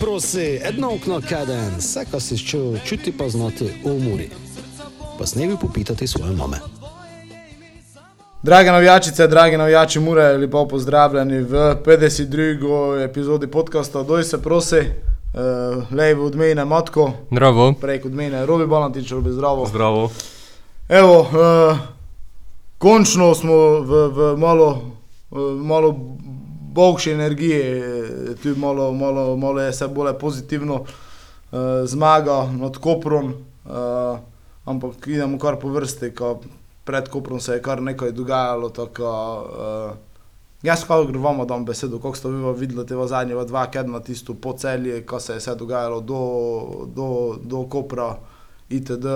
Prosi, edno okno kaden, vse, kar si čutil, čuti pa znati v muri. Pa snevi popitati svoje mame. Drage navijačice, dragi navijači, mure, lepo pozdravljeni v 52. epizodi podcasta Doj se prosi, uh, levo od mene Matko, Zdravo. prek od mene Robi Balantič, Robi zdravo. Zdravo. Evo, uh, končno smo v, v malo, uh, malo boljši energiji, eh, tu malo, malo, malo je vse bolj pozitivno, uh, zmaga nad Koprom, uh, ampak idemo kar po vrsti, ko pred Koprom se je kar nekaj dogajalo. Tako, uh, jaz kar gremo dam besedo, kako ste vi videli te zadnje dva kedna, tisto po celje, ko se je vse dogajalo do, do, do Kopra, itd.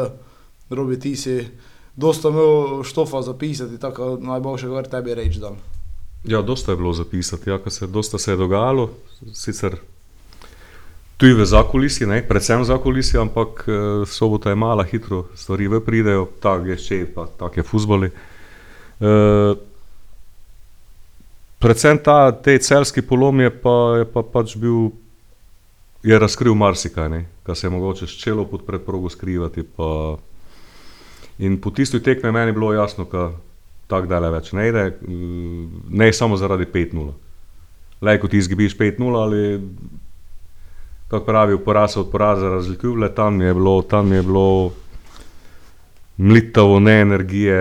Robi ti si dosta imel štofa zapisati, tako najboljše, kar tebi reči dan. Ja, dosta je bilo zapisati, ja, se, dosta se je dogajalo, sicer tudi v zakulisi, ne, predvsem v zakulisi, ampak eh, sobota je mala, hitro stvari v pridejo, tako je še, pa tako je fuzboli. Eh, predvsem ta te celski polom je pa, je pa pač bil, je razkril marsikaj, ne, kar se je mogoče s čelo pod predprogo skrivati. Pa, in po tisti tekmi meni je bilo jasno, da tako dale več ne ide, mm, ne samo zaradi 5-0. Le, ko ti izgubiš 5-0 ali kako pravi, poraz od poraza razlikuje, tam je bilo, tam je bilo mlitavo, ne energije,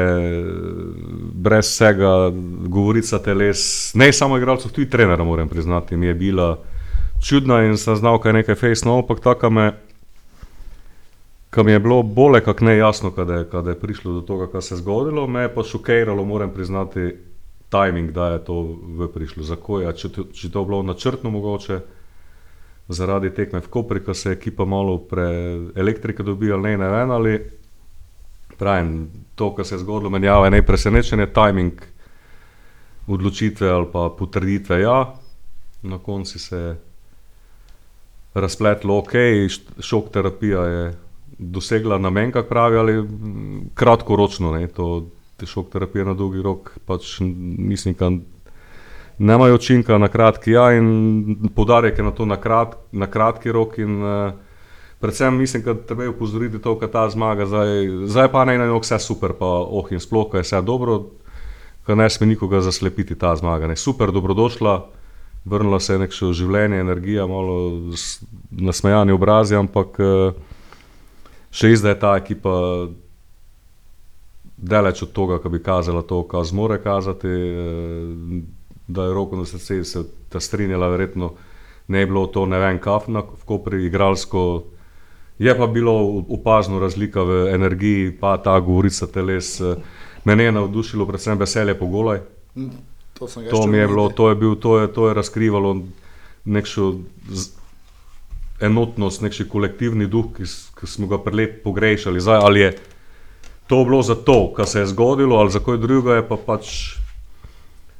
brez vsega, govorica teles, ne samo igralcev, tudi trenera, moram priznati, mi je bila čudna in sem znal, kaj je nekaj face, no, ampak taka me. Kam je bilo bolje, kako ne jasno, kada je, kada je prišlo do tega, kar se je zgodilo, me je pa šokiralo, moram priznati, timing, da je to v prišlo. Zakaj? Ja, če, to- če to bilo načrtno mogoče, zaradi tekme v Kopri, ko se je ekipa malo pre elektrike dobila, ne, ne vem, ali pravim, to, kar se je zgodilo, menjava je nepresenečenje, timing odločitve ali pa potrditve, ja, na koncu se je razpletlo, ok, šok terapija je dosegla namen, kako pravi, ali kratkoročno, ne, to te šok terapije na dolgi rok, pač mislim, da nemajo učinka na kratki, ja, in podarek je na to na, krat, na kratki rok in uh, predvsem mislim, da treba je upozoriti to, da ta zmaga, zdaj, zdaj pa ne eno vse super, pa oh in sploh, ko je vse dobro, ko ne sme nikoga zaslepiti ta zmaga, ne, super, dobrodošla, vrnila se je neko življenje, energija, malo nasmejani obrazi, ampak uh, še zdaj je ta ekipa daleč od tega, da bi kazala to, kar zmore kazati. eh, Da je roko na srce se ta strinjala, verjetno ne bi bilo to ne vem, kafna v Kopri, igralsko. Je pa bilo opazno razlika v energiji, pa ta govorica teles. eh, Mene je navdušilo predvsem veselje po golaj. To, ga To še mi je bilo, to je, bil, to je, to je razkrivalo nekšo enotnost, nekši kolektivni duh, ki, ki smo ga prelep pogrešali. Zdaj, ali je to bilo zato, kar se je zgodilo, ali za kaj drugega je pa pač.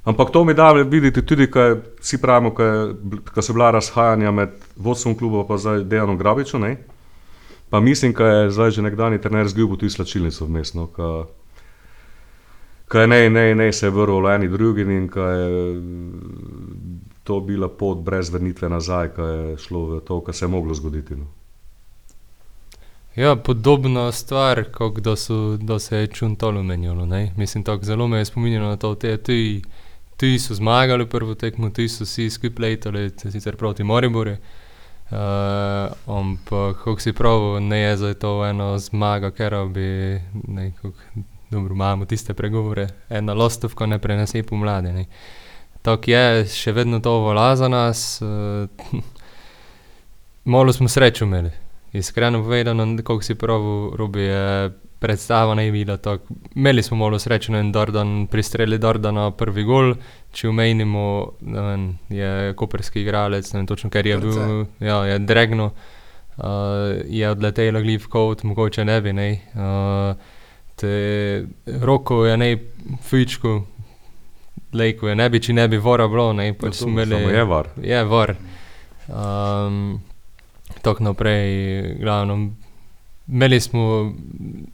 Ampak to mi da videti tudi, kaj vsi pravimo, ko so bila razhajanja med vodstvom kluba in zdaj Dejanom Grabičem. ne. Pa mislim, da je zdaj že nekdani trener zgubil tudi slačilnico vmes. No, ka- Kaj ne, ne, ne se je vrnil eni drugi in kaj je to bila pot brez vrnitve nazaj, kaj je šlo v to, kar se je moglo zgoditi. No. Ja, podobna stvar, kot da, so, da se je čuntolo menjalo. Ne? Mislim, tako zelo me je spominjalo na to, da ti, so zmagali prvo tekmo, ti so vsi skupaj letali, sicer proti Moriboru. Uh, ampak, kako si prav, ne je za to ena zmaga, ker bi, ne, kako, dobro, imamo tiste pregovore, ena lostovka ne prenese pomladi. Tako je, še vedno to velja za nas. Uh, malo smo srečo imeli. Iskreno povedano, kako si pravi, robi je predstava ne bila tako. Imeli smo malo sreče, en Dardan, pri streli Dardana prvi gol, če omenimo, vem, je koperski igralec, ne vem točno, ker je bil, Srce. ja, je dregno, uh, je odletelo glih v kot, mogoče ne bi, ne. Uh, te roko je ne fičko, lejko je ne bi, če ne bi vora bilo, ne, pač smo imeli. Je var. Je var. Um, tako naprej, glavno. Imeli smo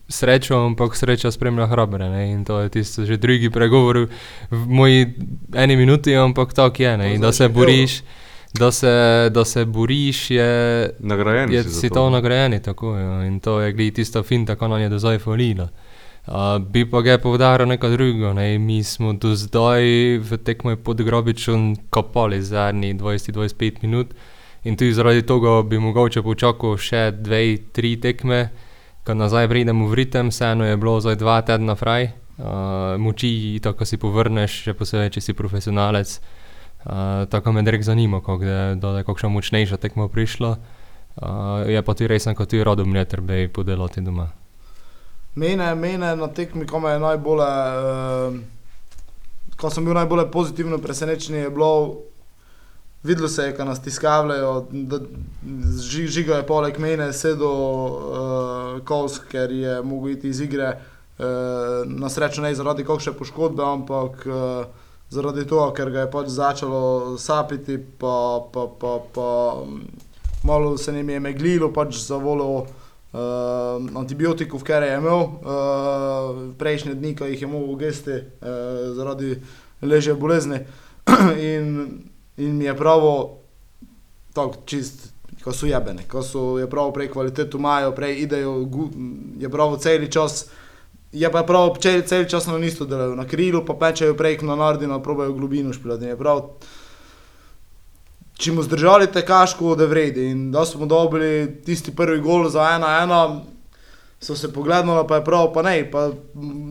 srečo, ampak sreča spremlja hrabre. Ne? In to je tisto, že drugi pregovor v moji eni minuti, ampak tako je. Ne? In da se boriš, da se, da se boriš, je, Nagrajen je si si to nagrajeni, tako ja. In to je glih tista finta, ko nam je do zdaj falila. Uh, bi pa ga povdaril nekaj drugega. Ne? Mi smo do zdaj v tekmo pod grobičem kopali zadnjih 20-25 minut in tudi zaradi tega bi mogoče počakal še dve, tri tekme, ko nazaj pridemo v ritem, vseeno je bilo zdaj dva tedna fraj. Moči, tako si povrneš, še posebej, če si profesionalec. Tako me rek zanima, kako je do kakšna močnejša tekma prišla. Je pa ti res, kot ti rodom ne treba podelati doma. Mene, mene na tekmi, ko me je najbolj, uh, ko sem bil najbolj pozitivno presenečen, je bilo, videlo se je, ko nas tiskavljajo, da ži, žiga je poleg mene sedel uh, Kovs, ker je mogel iti iz igre. Uh, na srečo ne zaradi kakšne poškodbe, ampak uh, zaradi tega, ker ga je pač začelo sapiti, pa, pa, pa, pa malo se jim je meglilo, pač za voljo uh, antibiotikov, ker je imel uh, prejšnje dni, ko jih je mogel gesti uh, zaradi leže bolezni. in, in mi je pravo, tako čist, ko so jebene, ko so je pravo prej kvaliteto imajo, prej idejo, gu, je pravo cel čas. Je pa prav, če cel čas na isto delajo, na krilu pa pečejo prek na nardino, probajo globino špilati. Če mu zdržali te kaško, da vredi. In da smo dobili tisti prvi gol za ena, ena, so se pogledali, pa je prav, pa ne, pa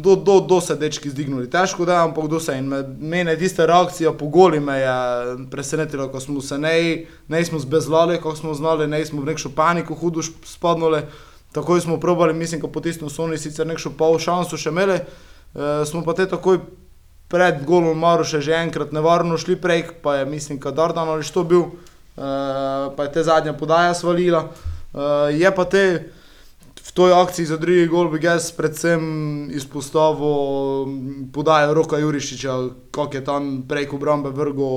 do, do, do se dečki zdignuli. Težko da, ampak do se. In me, mene tista reakcija po goli me je presenetila, ko smo se ne, ne smo zbezlali, ko smo znali, ne smo v nekšo paniko hudo spadnuli. Takoj smo probali, mislim, ko po tistem so oni sicer nekšo pol šanso še imeli, e, smo pa te takoj pred golom Maruše že enkrat nevarno šli prej, pa je, mislim, Kadardan ali što bil, e, pa je te zadnja podaja svalila. E, je pa te v toj akciji za drugi gol bi jaz predvsem izpostavil podajo Roka Jurišiča, kako je tam prek obrambe vrgo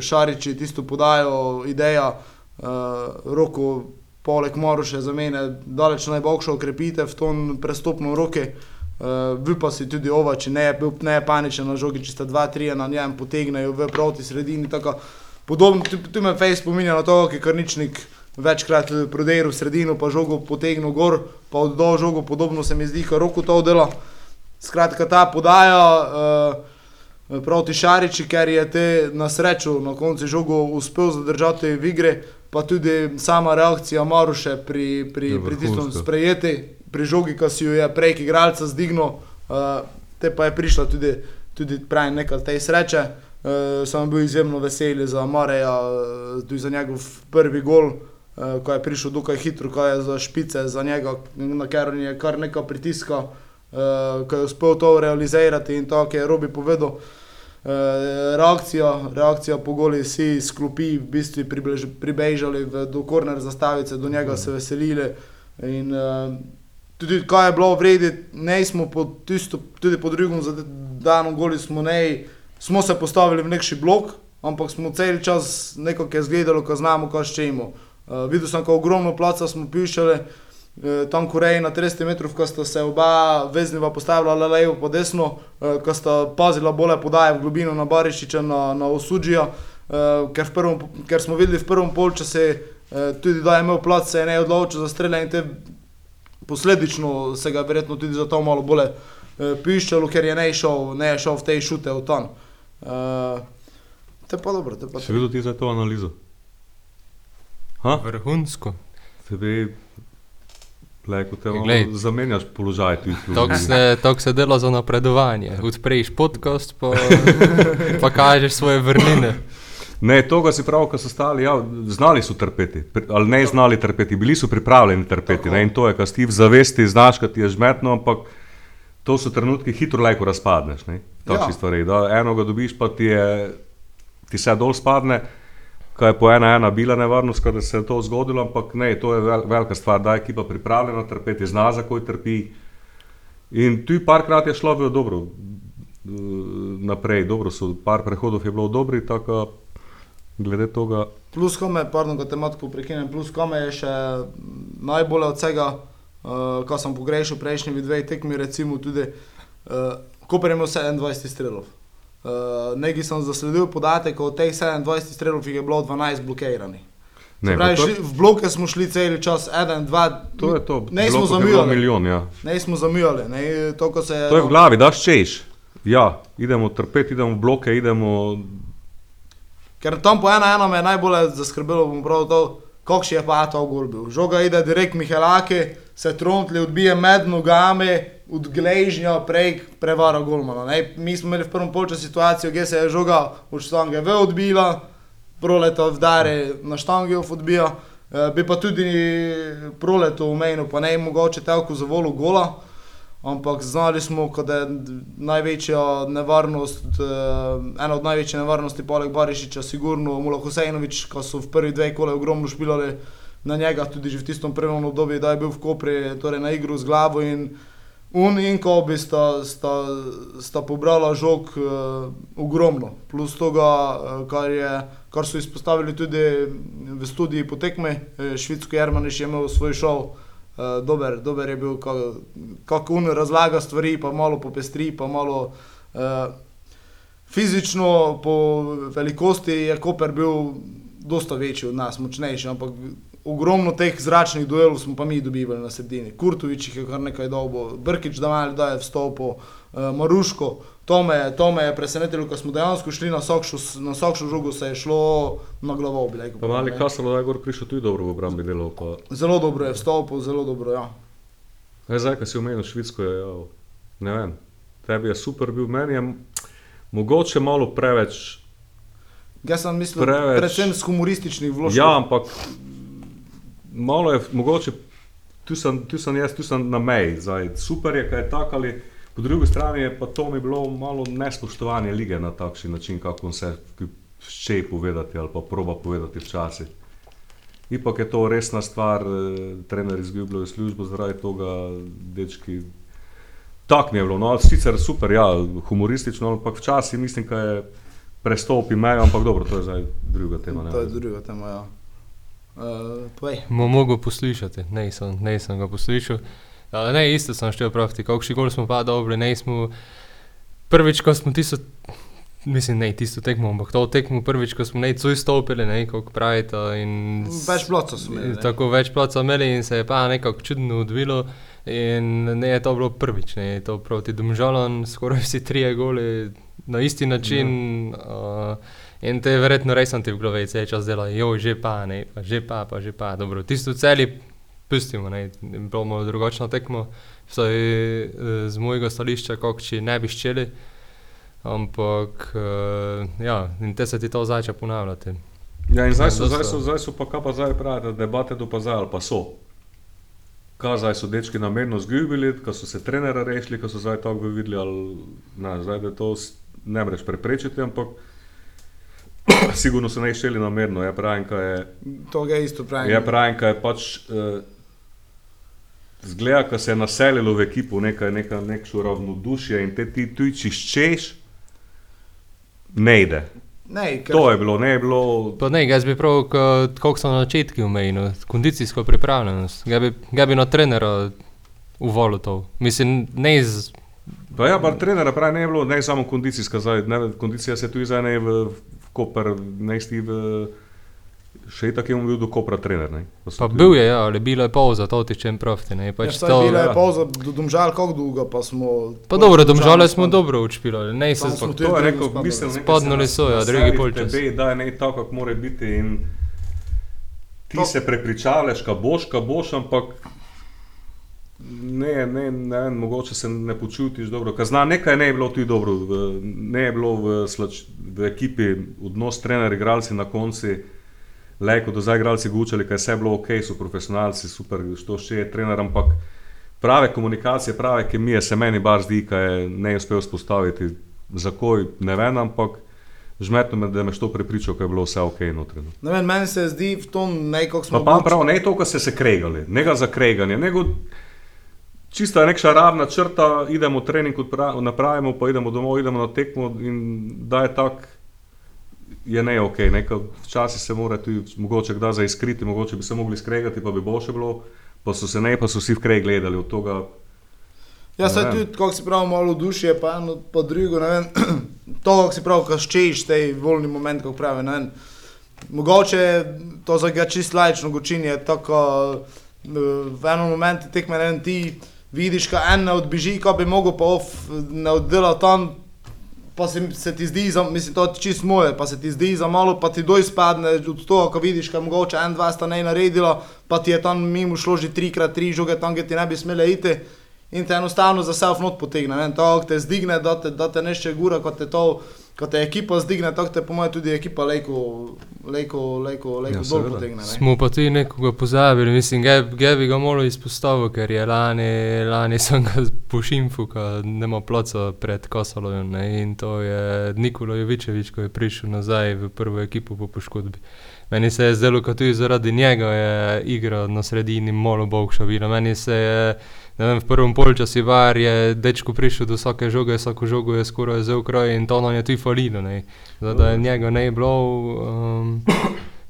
Šariči, tisto podajo, ideja, e, Roko poleg Maruše za mene daleč najboljša okrepitev v tom prestopnem roke. Uh, vi pa si tudi ova, če ne je bil ne je paničen na žogi, če sta dva, tri na njem potegnejo v proti sredini. Tako. Podobno, tu, tu me Face spominja na to, ki je Krničnik večkrat prodejal v sredino, pa žogo potegnil gor, pa oddal žogo, podobno se mi zdi, kot roko to dela. Skratka, ta podaja uh, proti Šariči, ker je te na srečo na koncu žogo uspel zadržati v igri, pa tudi sama reakcija Maruše pri, pri, pri tistem sprejeti, pri žogi, ki si jo je prej igralca zdignil, uh, te pa je prišla tudi, tudi pravi nekaj te sreče. Uh, sem bil izjemno vesel za Mareja, uh, tudi za njegov prvi gol, uh, ko je prišel dokaj hitro, ko je za špice, za njega, na kar je kar nekaj pritiska, uh, ko je uspel to realizirati in to, kar je Robi povedal. Uh, reakcija, reakcija po goli si sklopi, v bistvu pribežali do korner zastavice, do njega se veselili. In, uh, tudi kaj je bilo vredi, ne smo po tisto, tudi po drugem danu goli smo, ne, smo se postavili v nekši blok, ampak smo cel čas nekako je zgledalo, ko znamo, kaj še imamo. Uh, videl sem, kako ogromno placa smo pišali, uh, tam Koreji na 300 metrov, ko sta se oba vezniva postavila le levo po desno, uh, ko sta pazila bolje podaje v globino na Barišiča, na, na Osudžija, uh, ker, prvem, ker smo videli v prvem polčasu, uh, tudi da je imel plac, se je ne odločil za te posledično se ga verjetno tudi zato malo bolje uh, piščalo, ker je ne šel, ne šel v te šute v ton. Uh, te pa dobro, te pa. Si videl ti za to analizo? Vrhunsko. Tebi, Leko, te Glej. zamenjaš položaj tu. Tako se, tak se dela za napredovanje. Odpreš podcast, pa, pa kažeš svoje vrline. Ne, to, kar si pravi, ko so stali, ja, znali so trpeti, ali ne znali trpeti, bili so pripravljeni trpeti. Tako. Ne, in to je, kar ti v zavesti znaš, kad ti je žmetno, ampak to so trenutki, hitro lajko razpadneš. ne, Takšne Ja. stvari. Da, enoga dobiš, pa ti, je, ti se dol spadne, kaj je po ena ena bila nevarnost, da se je to zgodilo, ampak ne, to je vel, velika stvar, da je ekipa pripravljena trpeti, zna, za koj trpi. In tu parkrat je šlo v dobro, eh, naprej, dobro so, par prehodov je bilo dobri, tako glede tega. Plus kome, pardon, ko te matko prekinem, plus kome je še najbolje od vsega, uh, ko sem pogrešal prejšnji dve tekmi, recimo tudi, uh, Koper je imel 27 strelov. Uh, Nekaj sem zasledil podatek, od teh 27 strelov jih je bilo 12 blokiranih. Ne, pravi, to- šli, v bloke smo šli cel čas, en, dva, To je to. Ne smo zamujali. Milijon, ja. Ne smo zamujali, ne, to, ko se. To je v glavi, daš češ. Ja, idemo trpeti, idemo v bloke, idemo. Ker tam po ena ena me je najbolj zaskrbelo, bom prav to, kako še je pa to gol bil. Žoga ide direkt Mihelaki, se trontli, odbije med nogami, od gležnja prek prevara golmana. Ne. Mi smo imeli v prvem polčasu situacijo, kjer se je žoga od štange v odbila, proleta vdare na štangi v odbija, e, bi pa tudi proleto umenil, pa ne mogoče telko za volu gola. Ampak znali smo, da je največja nevarnost, eh, ena od največjih nevarnosti, poleg Barišiča, sigurno Mula Husejnovič, ki so v prvi dveh kole ogromno špilali na njega, tudi že v tistem prvem obdobju, da je bil v Kopri, torej na igru z glavo in Un in Kobi sta, sta, sta pobrala žog uh, ogromno. Plus tega, uh, kar, je, kar so izpostavili tudi v studiji potekme, eh, Švitsko Jermaniš je imel svoj šov, uh, dober, dober je bil, kako kak un razlaga stvari, pa malo popestri, pa malo uh, fizično, po velikosti je Koper bil dosta večji od nas, močnejši, ampak ogromno teh zračnih duelov smo pa mi dobivali na sredini. Kurtovič jih je kar nekaj dolgo, Brkič da malo da je vstopil, uh, Maruško. To me, to me je presenetilo, ko smo dejansko šli na sokšu, s- na sokšu žogo, se je šlo na glavo. rekel, Pa mali da je gor prišel tudi dobro v obrambi delal. Pa... Zelo dobro je vstopil, zelo dobro, ja. Kaj zdaj, ko si omenil Švedsko, je, ja, ne vem, tebi je super bil, meni je mogoče malo preveč. Jaz sem mislil, Preveč. predvsem z humorističnih vložkov. Ja, ampak malo je mogoče, tu sem, tu sem jaz, tu sem na meji. Zdaj, super je, kaj je tako ali. Po drugi strani je pa to mi bilo malo nespoštovanje lige na takšen način, kako se še povedati ali pa proba povedati včasih. Ipak je to resna stvar, eh, trener izgubljajo službo zaradi tega, dečki. Tak mi je bilo, no, sicer super, ja, humoristično, ampak včasih mislim, da je prestopi mejo, ampak dobro, to je zdaj druga tema. ne To je druga tema, ja. Uh. Mo mogel poslušati, ne sem, ne sem ga poslušal. Uh, ne, isto sem štel praviti, kakšni gol smo pa dobri, ne smo. Prvič, ko smo tisto, mislim, ne tisto tekmo, ampak to tekmo prvič, ko smo ne cuj stopili, ne, kako pravite. Več plocov smo imeli, ne. Tako več placa imeli in se je pa nekako čudno odvilo. In ne je to bilo prvič, ne je to proti Domžalam, skoraj vsi trije goli na isti način. Ja. Uh, in te verjetno res sem ti v glavi, vse čas dela, jo, že pa, ne, pa že pa, pa že pa, dobro. Tisto celi pustimo, ne, bomo drugačno tekmo, vsaj eh, z mojega stališča, kako če ne bi ščeli. Ampak, uh, ja, in te se ti to začne ponavljati. Ja, in zdaj so, zdaj so, zdaj so pa kaj pa zdaj pravite, debate do pa zdaj ali pa so. Kaj zdaj so dečki namerno zgubili, ko so se trenera rešili, ko so zdaj tako videli, ali ne, zdaj da to ne moreš preprečiti, ampak sigurno so ne iščeli namerno. Ja, pravim, kaj je, To ga isto pravim. ja, pravim, kaj je pač. Uh, Zgleda, da se je naselilo v ekipu nekaj, nekaj, nekšo ravnodušje in te ti tujči ščeš, ne ide. Ne, ker, To je bilo, ne je bilo. Pa ne, jaz bi prav, kako so na začetku omenili, kondicijsko pripravljenost. Ga bi, ga bi na trenera uvolil to. Mislim, ne iz. Pa ja, pa trenera pravi, ne je bilo, ne samo kondicijska, zdaj, ne, kondicija se tudi zdaj ne v, v Koper, ne isti v, še i tako je bil do Kopra trener. Ne, Pa tudi- bil je, ja, ali bilo je pauza, to tičem profti. Ne, ja, pač to, bila je ja. pauza do Domžal, kako dolgo pa smo... pa dobro, domžale smo dobro učpilali, ne se tudi to je spadali. mislim, nekaj Spadnili se so, ja, drugi v polčas. Tebe, da je ne tako, kako mora biti in ti To- se prepričavaš, ka boš, ka boš, ampak ne, ne, ne vem, mogoče se ne počutiš dobro. Ker zna, nekaj ne je bilo tudi dobro, v, ne je bilo v, slač, v ekipi odnos trener, igralci na konci. Lejko do zdaj igralci gučali, kaj vse je bilo ok, so profesionalci, super, što še je trener, ampak prave komunikacije, prave kemije se meni bar zdi, kaj je ne uspel spostaviti. Zakoj, ne vem, ampak žmetno me, da me što prepričal, kaj je bilo vse ok notreno. Ne vem, meni se zdi v tom nekako smo... Pa pa prav, ne to, kar ste se kregali, ne ga za kreganje, nego čista neka ravna črta, idemo trening odpra- napravimo, pa idemo domov, idemo na tekmo in da je tak, je ne ok, neka včasih se mora tudi mogoče kdaj zaiskriti, mogoče bi se mogli skregati, pa bi bo še bilo, pa so se ne, pa so vsi v krej gledali od toga. Ja, Ne vem. tudi, kako si pravi, malo duše, pa eno, pa drugo, ne vem. To, kako si pravi, kaj ščeš, te volni moment, kako pravi, ne vem. Mogoče to za ga čist lajčno gočin je tako, v enem momentu tekme, ne vem, ti vidiš, kaj en ne odbiži, ko bi mogel pa off ne oddela tam, pa se, se ti zdi, za, mislim, to je čist moje, pa se ti zdi za malo, pa ti doj spadne od toho, ko vidiš, kaj mogoče en, dva sta ne naredila, pa ti je tam mimo šlo že trikrat, tri žoge tam, ki ti ne bi smele iti. In te enostavno za self not potegne. ne To, te zdigne, da te, da te nešče gura, ko te, to, ko te ekipa zdigne, to te po mojem tudi ekipa lejko, lejko, lejko, lejko Ja, dol potegne. Ne? Smo pa tudi nekoga pozabili, mislim, Gab- Gabi ga malo izpostavil, ker je lani, lani sem ga pošimfu, da nema placa pred Kosalovom. ne, In to je Nikola Jovičevič, ko je prišel nazaj v prvo ekipo po poškodbi. Meni se je zdelo, da tudi zaradi njega je igra na sredini malo boljša bila. Meni se je, ne vem, v prvem polčasu var je dečko prišel do vsake žoge, vsako žogo je skoraj vzel kraj in to nam je tudi falilo. ne. Zdaj, da je njega ne bilo. Um,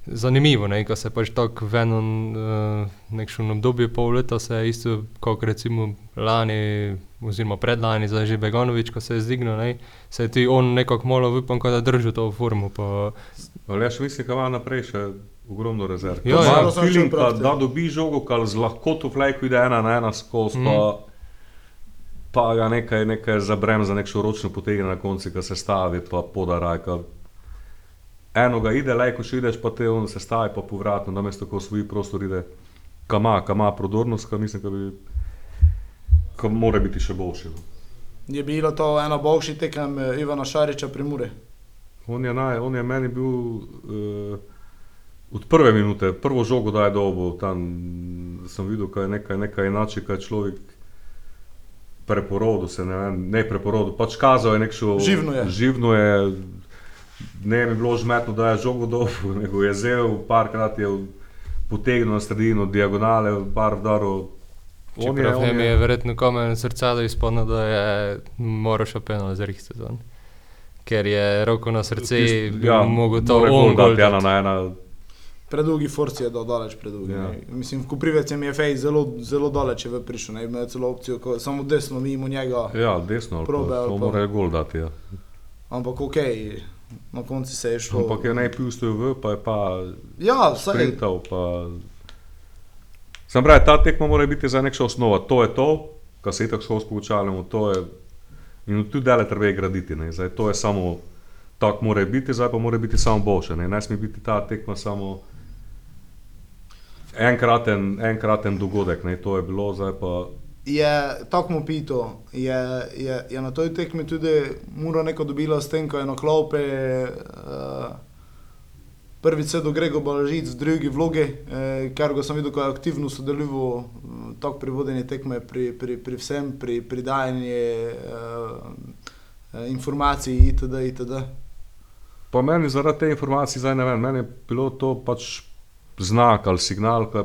Zanimivo je, ko se pač tako v enem uh, nekšnem obdobju pol leta se je isto, kot recimo lani, oziroma predlani, zdaj že Beganovič, ko se je zdignil, ne, se je tudi on nekako malo upam, da drži to formo. Pa, Ali jaz mislim, da ima naprej še ogromno rezerv. Ja, ja. ka- te. da dobi žogo, kar z lahkoto flajko ide ena na ena skozi, Mhm. pa, pa ga nekaj, nekaj zabrem za nekšo ročno potegne na konci, ki se stavi, pa podaraj. Eno ga ide, lajko še ideš, pa te on se stavi, pa povratno, namesto ko v svoj prostor ide, kama, kama prodornost, ka mislim, da bi, ka mora biti še boljši. no. Je bilo to eno boljši tekem eh, Ivana Šariča pri Muri. On je, naj, on je meni bil uh, od prve minute, prvo žogo da je dobo, tam sem videl, kaj je nekaj, nekaj inače, kaj je človek preporodil se, ne, vem, ne preporodil, pač kazal je nekšo... Živno je. Živno je, ne mi bilo žmetno, da je žogo dobo, nego je zel, parkrat je potegnil na sredino, diagonale, par vdarov. On je, on je, je verjetno kamen srca, da izpolnil, da je moral še penal zrihtati. Ker je roko na srce, ja, mogel to dati ena na ena. Predolgi forci je dal daleč predolgi. Ja. Ja. Mislim, v Kuprivec je mi je fej zelo, zelo daleč je v prišel, ne imel celo opcijo, ko, samo desno mimo njega. Ja, desno, Probe to pa- mora gol dati. Ja. Ampak ok, na koncu se je šlo. Ampak je najprej vstal v, pa je pa Ja, vsaj. sprintal. Pa... Sam pravi, ta tekma mora biti za nekšna osnova. To je to, kar se itak skozi poučavamo, to je. In tudi dale treba je graditi. Ne. Zdaj, to je samo tako mora biti, zdaj pa mora biti samo boljše. Ne, ne sme biti ta tekma samo enkraten, enkraten dogodek. Ne. To je bilo, zdaj pa. Je tako pito, je, je, je na toj tekmi tudi Mura neko dobila s tem, ko je na klope uh, prvi se do Grego Balažic v drugi vlogi, eh, kar ga sem videl, ko je aktivno sodeloval tako pri vodenju tekme, pri, pri, pri vsem, pri, pri dajanju uh, informacij itd. itd. Pa meni zaradi te informacije, zdaj ne vem, meni je bilo to pač znak ali signal, ki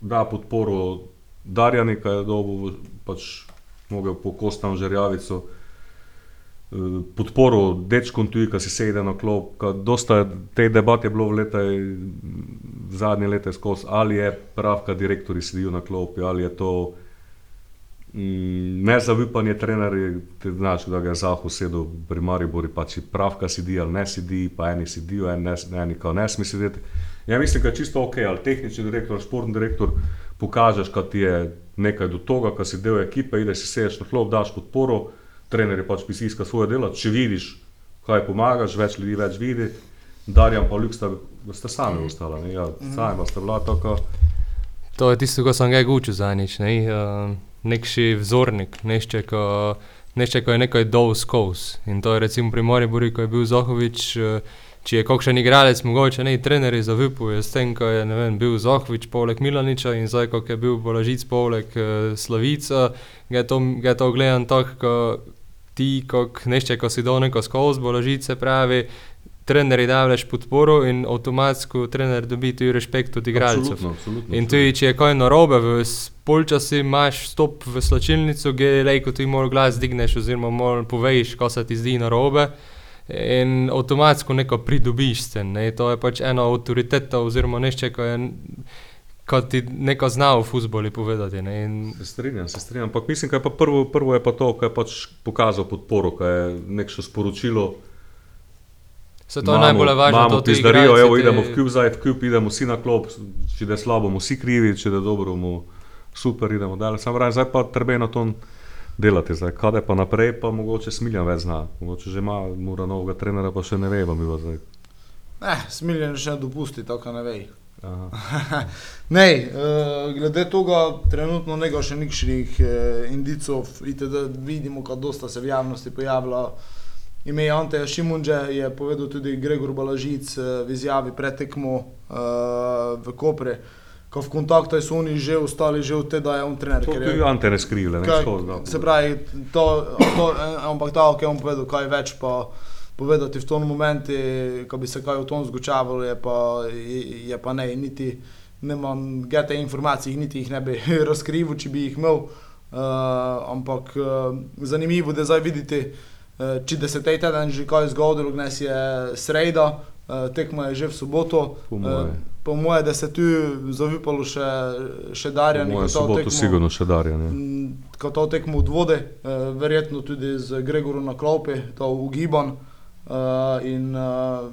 da podporo Darjani, ki je dobil pač mogel po kostam žerjavico. Podporo dečkom tuji, ki si sedi na klop, dosta te debate je bilo v letaj, zadnje leta skozi, ali je prav, da direktori sedijo na klopi, ali je to mm, nezaupanje trenerji, ti znaš, da ga je Zahu sedel pri Mariboru, pa če pravka sedi ali ne sedi, pa eni sedijo, eni, ne, eni kao ne sme sedeti. Ja, mislim, da je čisto ok, ali tehnični direktor, športni direktor, pokažeš, kad ti je nekaj do toga, kad si del ekipe, ideš si sediš na klop, daš podporo, trener je pač pisiska svoje delo, če vidiš, kaj pomagaš, več ljudi več vidi, Darjan pa Ljuk sta, sta sami ostala, ne, ja, sami sta bila taka. To je tisto, kar sem ga učil za nič. Ne? Uh, nekši vzornik, nešče, ko, nešče, ko je nekaj dol skozi. In to je recimo pri Moribori, ko je bil Zohovič, uh, če je kakšen igralec, mogoče ne trenerji zavipuje s tem, ko je ne vem, bil Zohovič poleg Milaniča in zdaj, ko je bil Bolažic poleg uh, Slavica, ga je to, ga je to gledam tako, ko ti, kot nešče, ko si dol neko skozi Bolažice pravi, trenerji daš podporo in avtomatsko trener dobi tudi respekt od igralcev. Absolutno, absolutno. In tudi, če je kaj narobe, v polčasi imaš stop v slačilnico, gdje lejko ti mora glas digneš, oziroma mora poveš, ko se ti zdi narobe. In avtomatsko neko pridobiš. Ne? To je pač ena avtoriteta, oziroma nešče, ko je, kot ti neko zna v futboli povedati. Ne? In Se strinjam, se strinjam. Ampak mislim, da je pa prvo, prvo je pa to, kar je pač pokazal podporo, kar je neko sporočilo. se to je najbolj važno, Imamo to ti igralci evo, te- idemo v kljub zdaj, v kljub idemo vsi na klop, če da je slabo, bomo vsi krivi, če da je dobro, bomo super, idemo dalje. Sam pravim, zdaj pa treba na to delati, zdaj kade pa naprej, pa mogoče smiljan več zna. Mogoče že ima, mora novega trenera, pa še ne ve, mi bo zdaj. Eh, smiljen še ne dopusti, tako ne vej. Ne, uh, glede tega, trenutno nekaj še nikšnih uh, indicov, itd. vidimo, kako dosta se v javnosti pojavlja. Ime Ante Šimunže je povedal tudi Gregor Balažic uh, v izjavi pred tekmo uh, v Kopre, ko v kontaktu so oni že ostali, že od tega je on trener. To je- Ante ne skrivile, ne Kaj, skozi. da. se pravi, to, to, eh, ampak ta, ki je on povedal, kaj več pa povedati v tom momentu, ko bi se kaj v tom zgučavalo, je pa, je, je pa ne, niti nemam gete informacij, niti jih ne bi razkril, če bi jih imel. Uh, ampak uh, zanimivo, da zdaj vidite, uh, če da se tej teden že kaj zgodilo, dnes je sreda, uh, tekmo je že v soboto. Po moje. Uh, po moje, da se tu zavipalo še, še Darjan. Moje soboto sigurno še Darja. Ne? Mm, Ko to tekmo od vode, eh, verjetno tudi z Gregorom na klopi, to ugiban. Uh, in uh,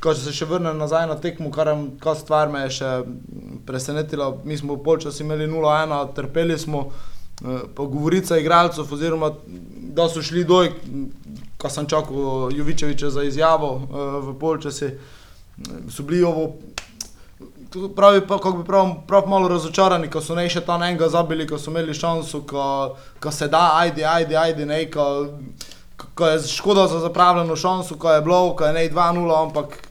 ko se še vrnem nazaj na tekmo, kar, kar stvar me je še presenetila, mi smo v polčasu imeli 0-1, trpeli smo, uh, pa govorica igralcev, oziroma da so šli doj, ko sem čakal Jovičeviča za izjavo uh, v polčasi, so bili ovo Pravi, kako bi prav, prav malo razočarani, ko so ne še tam enega zabili, ko so imeli šanso, ko, ko se da, ajde, ajde, ajde, ne, ko, ko je škoda za zapravljeno šanso, ko je bilo, ko je ne 2-0, ampak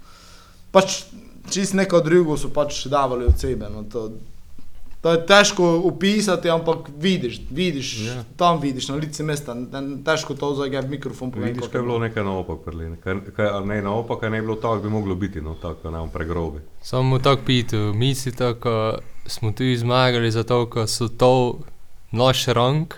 pač čist neko drugo so pač davali od sebe. No, to, to je težko opisati, ampak vidiš, vidiš, Ja. tam vidiš, na lice mesta, težko to zdaj v mikrofon povem. Vidiš, kaj je je bilo nekaj naopak, prli, kaj, kaj, ali ne naopak, kaj ne bi bilo tako, bi moglo biti, no, tako ne pregrobi. Samo tako pitu, mislite, ko smo tu zmagali zato, ker so to naš rang,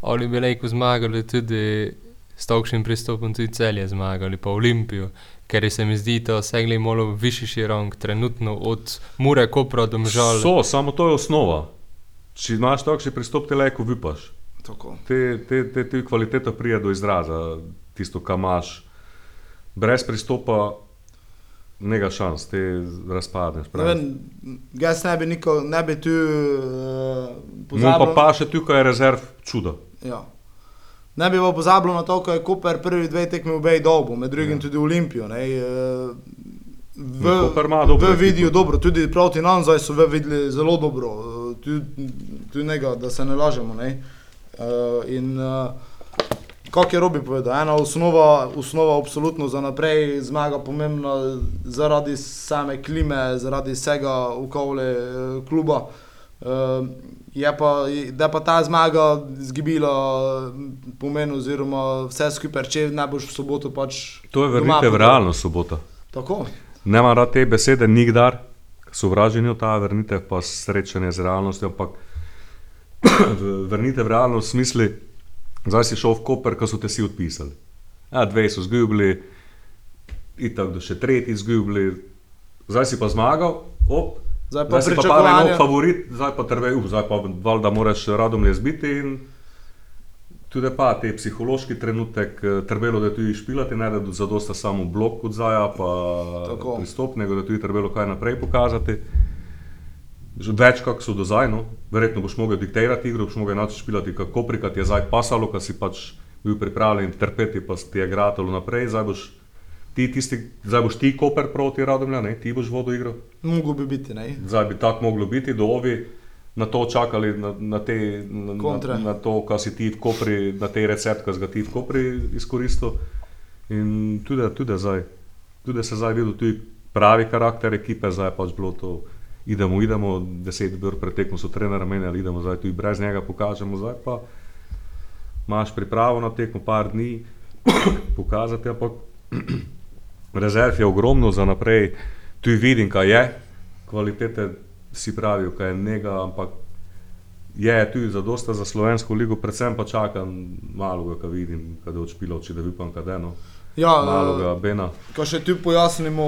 ali bi lahko zmagali tudi s takšnim pristopom tudi celje zmagali, pa Olimpijo, ker se mi zdi, da segli malo višji rang trenutno od Mure, Kopra do Mžal. So, samo to je osnova. Če imaš takšen pristop, te lahko vipaš. Tako. Te, te, te, te kvaliteta prija do izraza, tisto, kar imaš. Brez pristopa, nega šans, te razpadneš. Ne vem, jaz ne bi, niko, ne bi tu uh, Mu pa pozabil. pa še tukaj je rezerv čudo. Ja. Ne bi pa pozabil na to, ko je Koper prvi dve tekmi v Bej dobu, med drugim Ja. tudi Olimpijo. Ne, v, Ja, dobro v vidijo dobro, tudi proti nam zdaj so v videli zelo dobro, eh, tu, tu njega, da se ne lažemo. Ne. Uh, in uh, kako je Robi povedal, ena osnova, osnova absolutno za naprej, zmaga pomembna zaradi same klime, zaradi vsega okolja eh, kluba. Uh, je pa, da pa ta zmaga zgibila pomen, oziroma vse skupaj, če ne boš v soboto pač. To je vrnitev v realnost sobota. Tako. Ne maram rad te besede nikdar, sovražen je ta vrnitev, pa srečanje z realnostjo, ampak vrnitev v realnost v smislu, zdaj si šel v Koper, ko so te si odpisali. Ja, dve so zgubili, itak do še tretji zgubili, zdaj si pa zmagal, op, Zdaj pa zdaj si pa pričakovanja- enako favorit, zdaj pa trve, up, zdaj pa valjda moraš radom le zbiti in tudi pa te psihološki trenutek, eh, trebalo, da tudi špilati, ne da zadosta samo blok od zaja, pa Tako. pristop, nego da tudi trebalo kaj naprej pokazati. Več, kako so do zdaj, no. verjetno boš mogel diktirati igro, boš mogel način špilati, kako prikati je zdaj pasalo, ker si pač bil pripravljen trpeti, pa ti je gratalo naprej, zdaj boš ti, tisti, zdaj boš ti koper proti Radomlja, ne, ti boš vodo igro. Mogo bi biti, ne? Zdaj bi tako moglo biti, da ovi na to čakali, na, na, te, na, Kontre. na, to, kar si ti v Kopri, na te recept, ki si ga ti v Kopri izkoristil. In tudi, tudi, zdaj, tudi se zdaj videl tudi pravi karakter ekipe, zdaj pač bilo to. Idemo, idemo, deset ur pretekmo so trener menjali, idemo zdaj tudi brez njega pokažemo, zdaj pa imaš pripravo na tekmo, par dni, pokazati, ampak rezerv je ogromno za naprej, tu vidim, kaj je, kvalitete si pravijo, kaj je njega, ampak je tu za dosta za slovensko ligo, predvsem pa čakam malo, kaj vidim, kaj je odšpilo, če da vipam, kaj eno. Ja, naloga Bena. Ko še tu pojasnimo,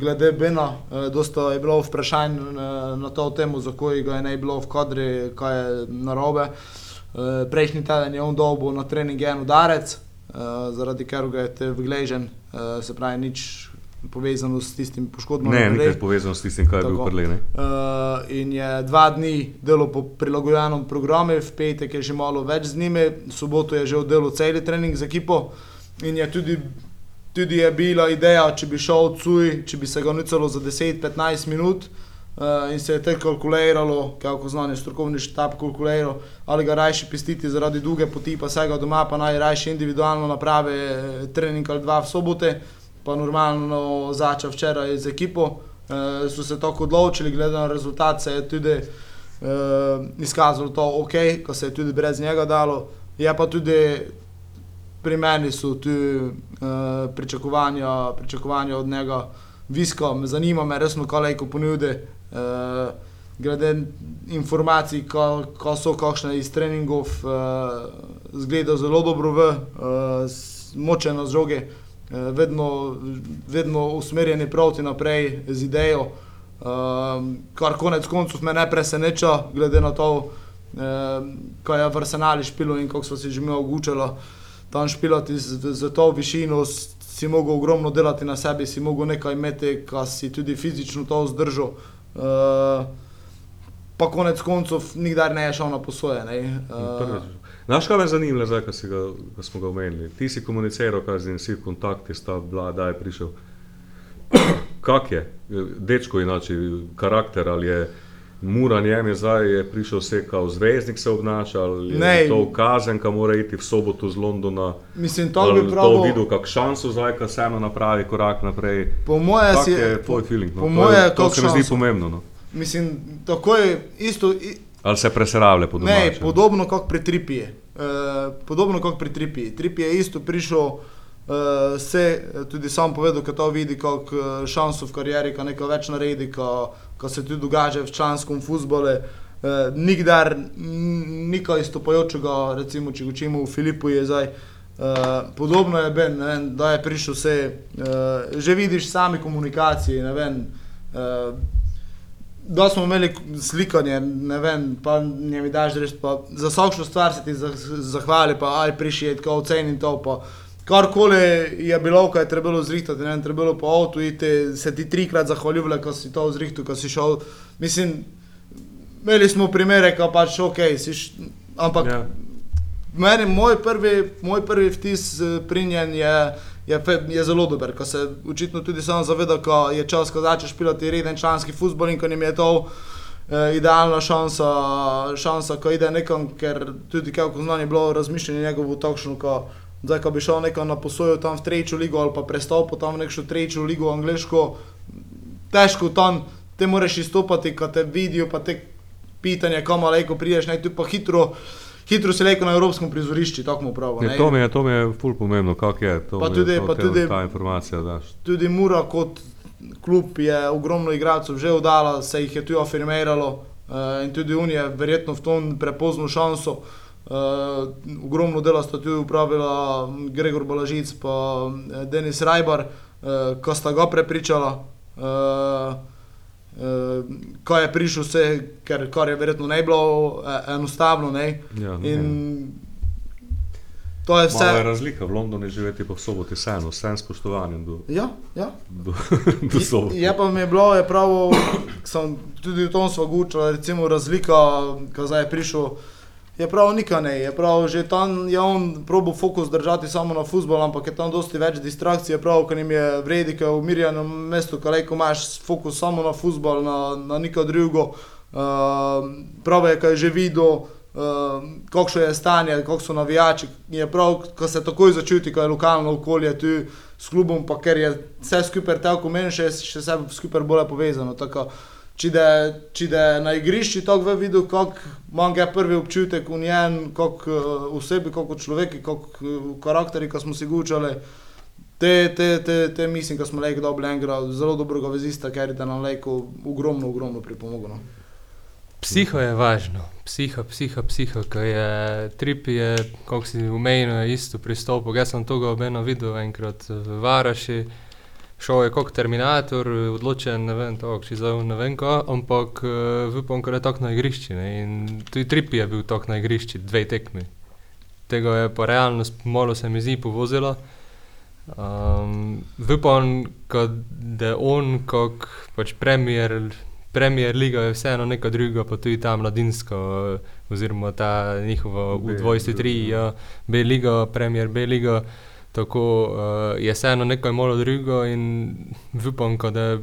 glede Bena, eh, dosta je bilo vprašanj eh, na to temo, zakaj ga je ne bilo v kadri, kaj je narobe. Eh, prejšnji teden je on dobil na trening en udarec, eh, zaradi katerega je te vgležen, eh, se pravi nič povezano s tistim poškodbom. Ne, nekaj kolej. povezano s tistim, kaj je bil Tako. prlej. Uh, in je dva dni delal po prilagojenem programu, v petek je že malo več z njimi, v soboto je že oddelal cel trening z ekipo. In je tudi, tudi je bila ideja, če bi šel od Cuj, če bi se ga nucalo za 10-15 minut. Uh, in se je te kalkuliralo, kako znani strokovni štab kalkuliral, ali ga rajši pistiti zaradi dolge poti, pa vsega doma, pa naj rajši individualno napravi eh, trening ali dva v sobote, pa normalno začel včeraj z ekipo. Uh, so se tako odločili, glede na rezultat se je tudi uh, izkazalo to ok, ko se je tudi brez njega dalo. Je pa tudi pri meni so tu uh, pričakovanja, pričakovanja od njega visko, me zanima me resno, kaj lahko ponudi. Uh, glede informacij, ko, ko so kakšne iz treningov, uh, zgleda zelo dobro v, uh, močen na žoge, uh, vedno, vedno usmerjeni proti naprej z idejo. Um, kar konec koncev me ne preseneča, glede na to, um, ko je v Arsenali špilo in kako smo si že mi ogučali tam špilati z, z to višino, si mogel ogromno delati na sebi, si mogel nekaj imeti, kar si tudi fizično to vzdržal. Uh, pa konec koncev nikdar ne je šel na posoje. Uh, Znaš, kaj me zanima, zdaj, ko, ga, ko smo ga omenili? Ti si komuniciral, kaj z njim si v kontakti, sta bila, da je prišel. Kak je? Dečko inače, karakter ali je mura njem je zdaj je prišel vse kao zvezdnik se obnaša, ali je Ne. to kazen, ki mora iti v soboto z Londona. mislim, to bi to prav videl kak šanso zdaj, ko se eno napravi korak naprej. Po moje Kak si je tvoj feeling? No? po to, moje je, to kak se mi zdi pomembno. No? Mislim, tako je isto. i- Ali se presravlja po domačem? Ne, podobno kot pri Tripiji. Uh, podobno kot pri Tripiji. Tripij je isto prišel, uh, se tudi sam povedal, da to vidi kot uh, šanso v karieri, ko nekaj več naredi, ko, ko se tudi dogaja v članskem futbolu. Uh, nikdar n- nikaj izstopajočega, recimo, če gočimo v Filipu, je zdaj. Uh, podobno je Ben, vem, da je prišel vse, uh, že vidiš sami komunikacije. Uh, da smo imeli slikanje, ne vem, pa ne mi daš reči, za vsakšno stvar se ti zah- zahvali, pa aj prišli, tako ocenim to, pa karkoli je bilo, kaj je trebalo zrihtati, ne vem, trebalo po avtu iti, se ti trikrat zahvaljivali, ko si to zrihtal, ko si šel, mislim, imeli smo primere, ko pač ok, si š, ampak Ja. Meni, moj prvi, moj prvi vtis pri njem je, je, je zelo dober, ko se očitno tudi sam zaveda, ko je čas, ko začneš piloti reden članski futbol in ko jim je to eh, idealna šansa, šansa, ko ide nekam, ker tudi kako znanje bilo razmišljanje njegovo takšno, ko, zdaj, ko bi šel nekam na posojo tam v trečjo ligo ali pa prestopil tam v neko tretjo ligo angliško, težko tam, te moraš izstopati, ko te vidijo, pa te pitanje, kam lejko prideš, naj tu pa hitro, hitro si lejko na evropskem prizorišču, tako mu pravi. Ne, ne. to mi je, to mi je ful pomembno, kako je. To Pa tudi- je, to, pa te- tudi- ta informacija daš. Tudi Mura kot klub je ogromno igralcev že oddala, se jih je tu afirmiralo uh, in tudi on je verjetno v tom prepoznal šanso. Uh, ogromno dela sta tudi upravila Gregor Balažic in Denis Rajbar, uh, ko sta ga prepričala. Uh, Uh, ko je prišel, vse, ker kar je verjetno ne bilo eh, enostavno. Ne? Ja, In to je Vse. Malo je razlika, v Londonu je živeti pa v soboti vseeno, vsem spoštovanjem do, Ja, ja. do, do sobote. Je pa mi je bilo, je prav, sem tudi v tom smo gučali, recimo razlika, ko zdaj je prišel, je prav nika ne, je prav, že tam je on probo fokus držati samo na futbol, ampak je tam dosti več distrakcij, je prav, ker jim je vredi, ker v umirjenem mestu, ko lejko imaš fokus samo na futbol, na, na niko drugo, uh, prav je, ko je že videl, uh, kakšno je stanje, kako so navijači, je prav, ko se takoj začuti, ko je lokalno okolje tu s klubom, pa ker je vse skupaj tako meni, še, vse skupaj bolje povezano. Tako, če da, če da je na igrišču tako v vidu, kako imam ga prvi občutek v njem, kako osebi, kako človeki, kako uh, karakteri, ko smo si gučali. Te, te, te, te mislim, da smo lejko dobili enega zelo dobrega vezista, ker je nam lejko ogromno, ogromno pripomoglo. No. Psiho je važno, psiho, psiho, psiho, ki je trip, je, kako si umejno, isto pristopil. Jaz sem to obeno videl enkrat v Varaši, šel je kot Terminator, odločen, ne vem, to, če zdaj ne vem, ko, ampak upam, ker je tako na igrišču. ne, In tudi trip je bil tako na igrišču, dve tekmi. Tega je pa realnost, malo se mi zdi, povozila. Um, upam, ka, da on kot pač premier, premier liga je vseeno neka druga, pa tudi ta mladinska, oziroma ta njihova B, U23, ja, B-liga, premier B-liga. Tako uh, je vseeno nekaj malo drugega in upam, da,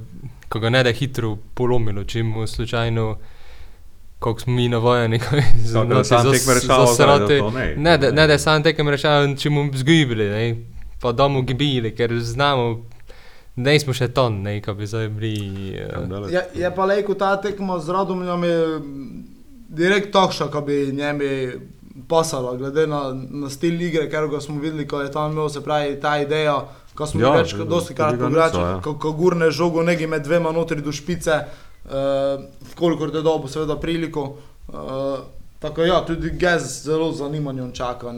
ka ga ne da hitro polomilo, če mu slučajno, kako smo mi navajeni, samo tekme rešava, zdaj, da zasrati. to ne. Da, ne, da samo tekem rešavam, če mu zgibili, ne, pa da mu gibili, ker znamo, ne smo še ton, ne, ko bi zdaj bili. Uh, daleč. Je, je pa lejko ta tekma z Radomljom je direkt takšna, kot bi njemi pasala, glede na, na stil igre, ker ga smo videli, ko je tam imel, se pravi, ta ideja, ko smo Ja, več, dosti krat niso, ja. ko, ko gurne žogo neki med dvema notri do špice, uh, kolikor te dobo seveda priliko. Uh, tako ja, tudi Gez zelo z zanimanjem čaka uh,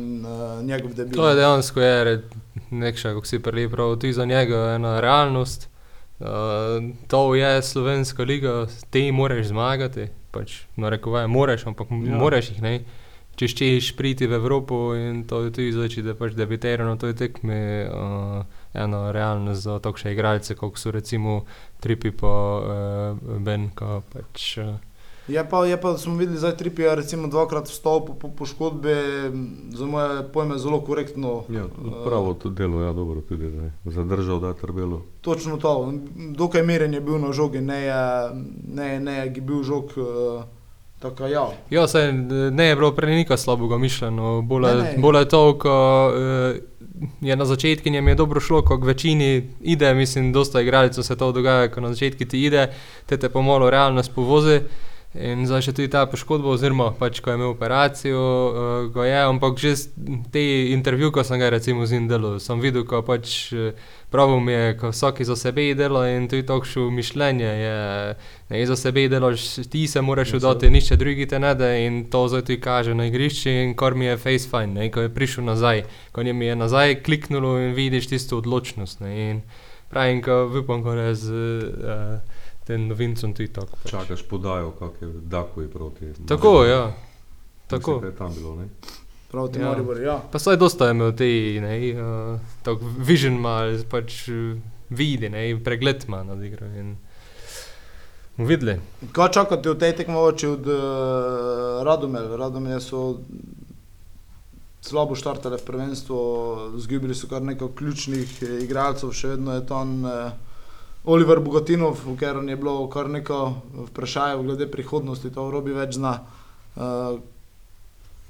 njegov debut. to je dejansko je nekša, kako si prav, tudi za njega ena realnost. Uh, to je slovenska liga, ti moraš zmagati, pač, no rekovaj, moraš, ampak Ja. moraš jih ne. Če ščeš priti v Evropo in to je tudi zdaj, če da pač debitera na toj tekmi, uh, eno realnost za takšne igralce, kot so recimo Tripi pa uh, Ben, ko pač. Uh, Je pa, je pa, da smo videli, da je recimo dvakrat vstal po, po poškodbi, za moje pojme zelo korektno. Ja, pravo to delo, ja, dobro tudi, da je zadržal, da je trbelo. Točno to, dokaj miren je bil na žogi, ne je, ne je, ne je bil žog. Uh, tako ja. Ja, saj ne je bilo prej nikaj slabega mišljeno, bolj Ne, je- to, ko eh, je na začetku njim je dobro šlo, ko k večini ide, mislim, dosta igralcev se to dogaja, ko na začetku ti ide, te te pa malo realnost povozi. In zdaj še tudi ta poškodba, oziroma pač, ko je imel operacijo, uh, ga je, ampak že te intervju, ko sem ga recimo z njim delal, sem videl, ko pač eh, pravi mi je, ko vsak za sebe dela in tudi takšno mišljenje je, ne za sebe delaš, ti se moraš Ja, udati, nišče drugi te ne da in to zdaj ti kaže na igrišču in kar mi je face fine, ne, ko je prišel nazaj, ko njim je nazaj kliknulo in vidiš tisto odločnost. Ne, in pravim, ko upam, ko je z uh, tem novincem tudi tako. pač. Čakaš podajo, kak je Dakovi proti. Tako, ja. Mislim, Tako. da je tam bilo, ne? Proti Ja. ja. Mariboru, ja. Pa saj dosta je imel te, ne, uh, tako vision ima, pač uh, vidi, ne, pregled ima nad igro in videli. Kaj čakate od tej tekmovoči od uh, Radomelj? Radomelj so slabo štartale v prvenstvo, izgubili so kar nekaj ključnih igralcev, še vedno je tam uh, Oliver Bogatinov, v katerem je bilo kar nekaj vprašanj glede prihodnosti, to Robi več zna. Uh,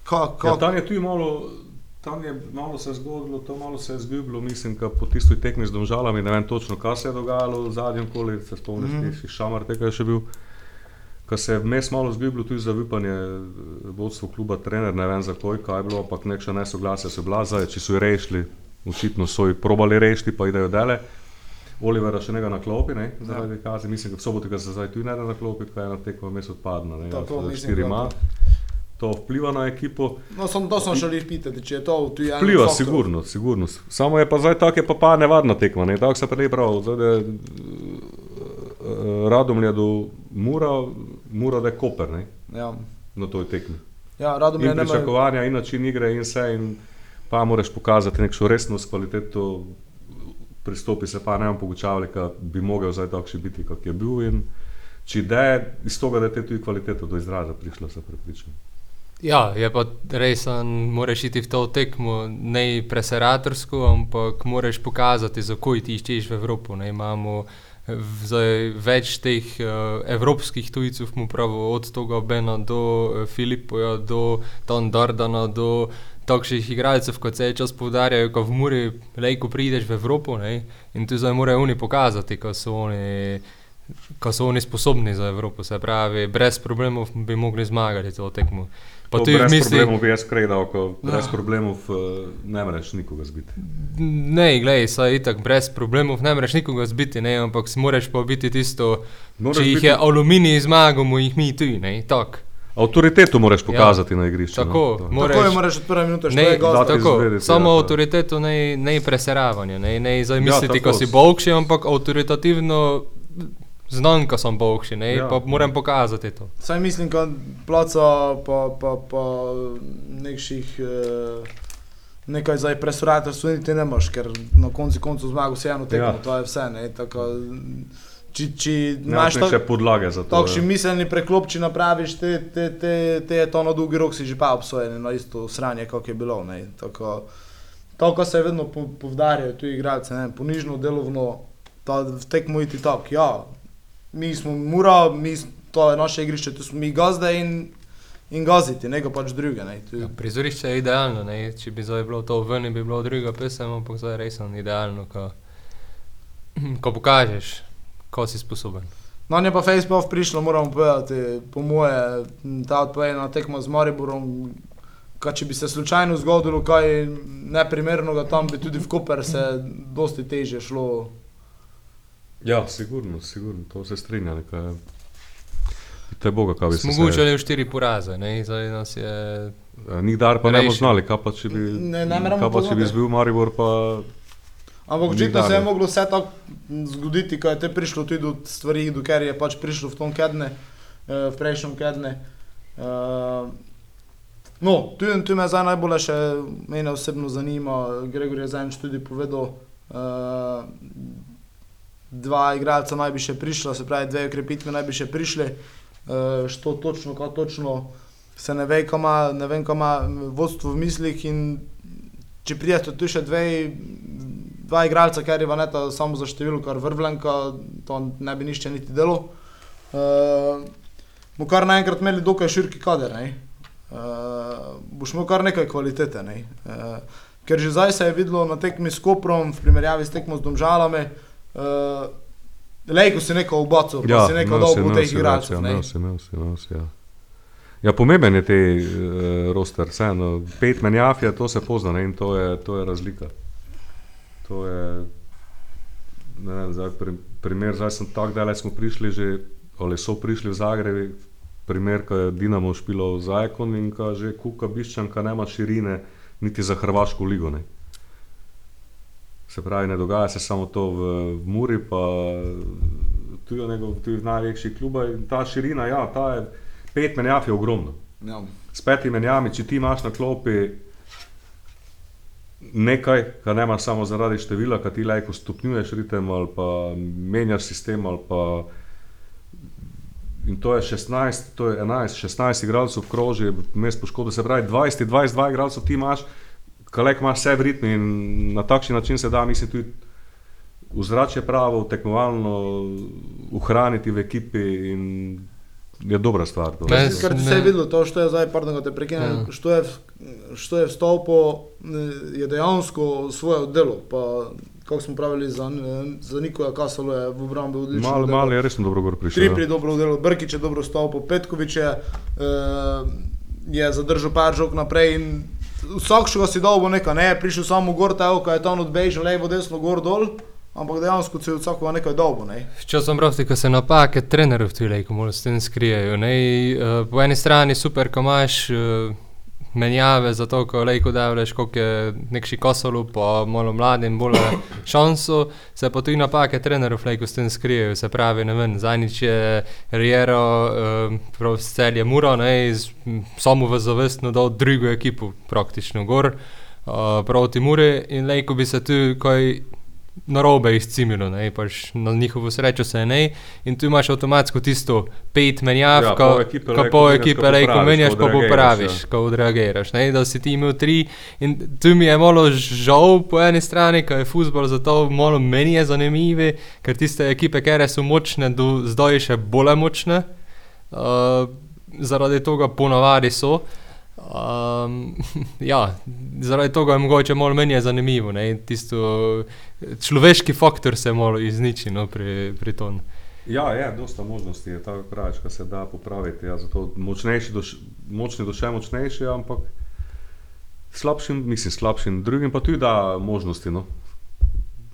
ka, ka, Ja, tam je tudi malo, tam je malo se zgodilo, to malo se je zgubilo, mislim, ka po tisti tekmi z domžalami, ne vem točno, kaj se je dogajalo v zadnjem koli, se spomniš, mm -hmm. šamar tega je še bil. Ko se je vmes malo zgubilo tudi zaupanje eh, vodstvu kluba, trener, ne vem zakaj, kaj je bilo, ampak nekša nesoglasja so bila, zdaj, če so jih rešili, očitno so jih probali rešiti, pa idejo dele. Olivera še nekaj na klopi, ne, zaradi ja. kazni, mislim, da v soboto ga se zdaj tudi ne da na klopi, kaj je na tekmo vmes odpadna, ne, To- to od mislim, štiri ima. To vpliva na ekipo. no, sem, to sem želel pitati, če je to tu je. en Vpliva, faktor. sigurno, sigurno. Samo je pa zdaj tako, je pa pa nevarna tekma. Ne? Tako se prej pravi, zdaj da je eh, Radomlje do Mura, Mura da je Koper ne? Ja, na toj tekmi. ja Radomlje nema. pričakovanja, in način igre, in vse. In pa moraš pokazati neko resnost, kvaliteto, pristopi se pa ne omogočavali, da bi mogel zdaj takšen biti, kot je bil. In če je iz tega, da je te tudi kvaliteta do izraza prišla, se prepričam. Ja, je pa res, da moraš iti v to tekmo ne preseratorsko, ampak moraš pokazati, zakaj ti iščeš v Evropo. Ne. Imamo zdaj več teh uh, evropskih tujcev, mu pravijo, od tega Bena do uh, Filipoja, do Don Dardana, do takšnih igralcev, kot se čas poudarjajo, ko v Muri, lej, ko prideš v Evropo ne, in tu zdaj morajo oni pokazati, ko so oni ko so oni sposobni za Evropo, se pravi, brez problemov bi mogli zmagati to tekmo. Pa To v brez misli, problemov bi jaz kredal, ko brez Ja. problemov eh, ne moreš nikoga zbiti. ne, glej, saj itak, brez problemov ne moreš nikoga zbiti, ne, ampak si moraš pa biti tisto, Moraš če jih biti- je aluminij zmagal, mu jih mi tu, ne, tako. Avtoriteto moraš pokazati na igrišču. Ja, Tako, no. moraš- Tako je, moraš od prve minute, što Ne, je gazda. dati tako, izvedeti, samo ja, to. avtoriteto, ne, ne preseravanje, ne, ne zdaj Ja, ko si bogši, ampak avtoritativno znam, ko sem bogši, ne, Ja. pa moram pokazati to. Saj mislim, da placa pa, pa, pa nekših eh, nekaj za presuratorstvo niti ne imaš, ker na koncu koncu zmaga vseeno tekmo, Ja. ja. to je vse. Ne, tako, či Nemaš imaš neke podlage za to. takšni ja. miselni preklop, če napraviš, te, te, te, te je to na dolgi rok si že pa obsojen na isto sranje, kot je bilo. Ne, tako, to, kar se vedno po- povdarjajo tu igralci, ne, ponižno delovno, v tekmo iti tako, ja, mi smo mura, mi, to je naše igrišče, tu smo mi gazde in, in gaziti, ne ga pač druge. Ne, tu, Ja, prizorišče je idealno, ne? če bi zdaj bilo to ven, bi bilo druga pesem, ampak zdaj res je idealno, ko, ko pokažeš, ko si sposoben. No, je pa Facebook prišlo, moramo povedati, po moje, ta odpovedna tekma z Mariborom. Kaj, če bi se slučajno zgodilo kaj neprimernega, tam bi tudi v Koper se dosti teže šlo. Ja, sigurno, sigurno, to se strinja. Nekaj. Te boga, kaj bi se Smogočali v štiri poraze, ne? zdaj nas je. Eh, Nikdar pa ne bomo znali, kaj pa če bi, Ne, ne pa, če bi poznati. zbil Maribor, pa Ampak očitno se je moglo vse tako zgoditi, ko je te prišlo tudi do stvari, dokler je pač prišlo v tom kedne, eh, v prejšnjem kedne. Eh, No, tu, tu me zdaj najbolj še mene osebno zanima, Gregor je zadnjič tudi povedal, uh, dva igralca naj bi še prišla, se pravi dve okrepitve naj bi še prišli, uh, što točno, kaj točno se ne ve, kaj ima, ne vem, kaj ima vodstvo v mislih in če pridete tu še dve, dva igralca, ker je vaneta samo za število, kar vrvlenka, to ne bi nišče niti delo. Uh, Mu kar naenkrat imeli dokaj širki kader, ne? Uh, boš imel kar nekaj kvalitete. Ne? Uh, ker že zdaj se je videlo na tekmi s Koprom, v primerjavi s tekmo z Domžalami, uh, lejko si neko obaco, pa si neko dolgo teh igralcev. ja, si, si, si, ja. Ja, pomemben je te uh, roster, vseeno. Pet menjav je, to se pozna ne, in to je, to je razlika. To je, ne vem, zdaj, pri, primer, zdaj sem tako daleč smo prišli že, ali so prišli v Zagrebi, primer, ko je Dinamo špilo v Zajkon in ko že Kuka Biščanka nema širine niti za Hrvaško ligo. Ne. Se pravi, ne dogaja se samo to v, v Muri, pa tu je njegov tu je največji klub in ta širina, ja, ta je pet menjav je ogromno. Ja. S petimi menjavami, če ti imaš na klopi nekaj, kar ne imaš samo zaradi števila, ki ti lajko stopnjuješ ritem ali pa menjaš sistem ali pa In to je 16, to je 11, 16 igralcev kroži, mes poškodov, se pravi 20, 22 igralcev ti imaš, kalek imaš vse v ritmu in na takšen način se da, mislim, tudi vzračje pravo, tekmovalno ohraniti v ekipi in je dobra stvar. To. Ne, Ker ne. se je videlo, to, što je zdaj, pardon, da te prekinem, Ja. što je, što je vstopil, je dejansko svoje delo. Pa, kako smo pravili za, za Nikoja Kasalo, je v obrambi odlično. Malo, malo je resno dobro gor prišel. Tripri ja. dobro delo, Brkič je dobro vstopil, Petkovič je, uh, je zadržal par žog naprej in vsak, še ga si dal, bo nekaj, ne je prišel samo gor, ta oko je tam odbežal, levo, desno, gor, dol, ampak dejansko si od vsakega nekaj dolgo. Ne. Včasih pravi, ko se napake trenerjev tu lejko malo s tem skrijejo. Ne? Eh, Po eni strani super, ko imaš eh, menjave za to, ko lejko davljaš, koliko je nekši kosolu, pa malo mladim bolj šanso, se pa tudi napake trenerjev lejko s tem skrijejo. Se pravi, ne vem, zadnjič je Riero, eh, prav s celje Muro, samo v zavestno dal drugo ekipo praktično gor. Proti Muri in lejko bi se tu kaj narobe izcimilo, ne, pač na njihovo srečo se je ne. In tu imaš avtomatsko tisto pet menjav, Ja, ko, ekipe ko lejko pol menjaš, ekipe ko ko pa popraviš, ja. ko odreagiraš. Ne, da si ti imel tri in tu mi je malo žal po eni strani, ker je futbol zato malo meni je zanimiv, ker tiste ekipe, kere so močne, do zdaj še bolj močne. Uh, zaradi tega ponavadi so. Um, ja, zaradi tega je mogoče malo meni je zanimivo. Ne? Tisto, človeški faktor se malo izniči no, pri, pri tom. Ja, je, dosta možnosti je, tako praviš, kar se da popraviti. Ja, zato močnejši, duš, močni duše močnejši, ampak slabšim, mislim, slabšim drugim pa tudi da možnosti. No.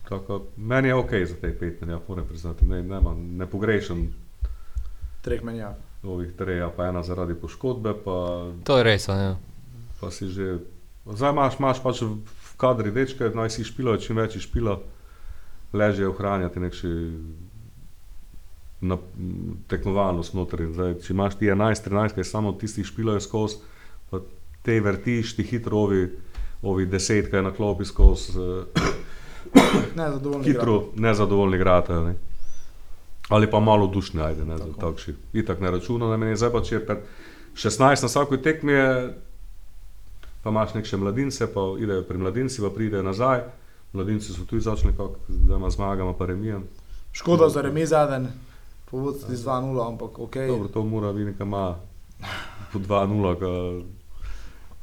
Tako, meni je ok za te pet menjav, moram priznati, ne, ne, ne pogrešam Treh menjav. ovih treja, pa ena zaradi poškodbe, pa, To je res, ja. pa si že. Zdaj imaš, imaš pač kadri dečke, naj si špila, čim več špila, leže ohranjati nekši na, tekmovalnost notri. Zdaj, če imaš ti 11-13, ki samo tisti špilajo skozi, pa te vrtiš, ti hitro ovi, ovi deset, ki je na klopi skozi, eh, Ne, zadovoljni. hitro nezadovoljni gratajo. Ne. Ali pa malo dušne, ajde, ne, Tako. takšni. Itak ne računam, da meni zdaj pa če je pet- 16 na vsakoj tekmi, je, pa imaš nek še mladince, pa idejo pri mladinci, pa pridejo nazaj. Mladinci so tudi začeli, kako zdaj ima zmagama, pa remijem. Škoda za remi zadnji, po vodstvu z 2-0, ampak ok. Dobro, to mora biti, ima po 2-0, ki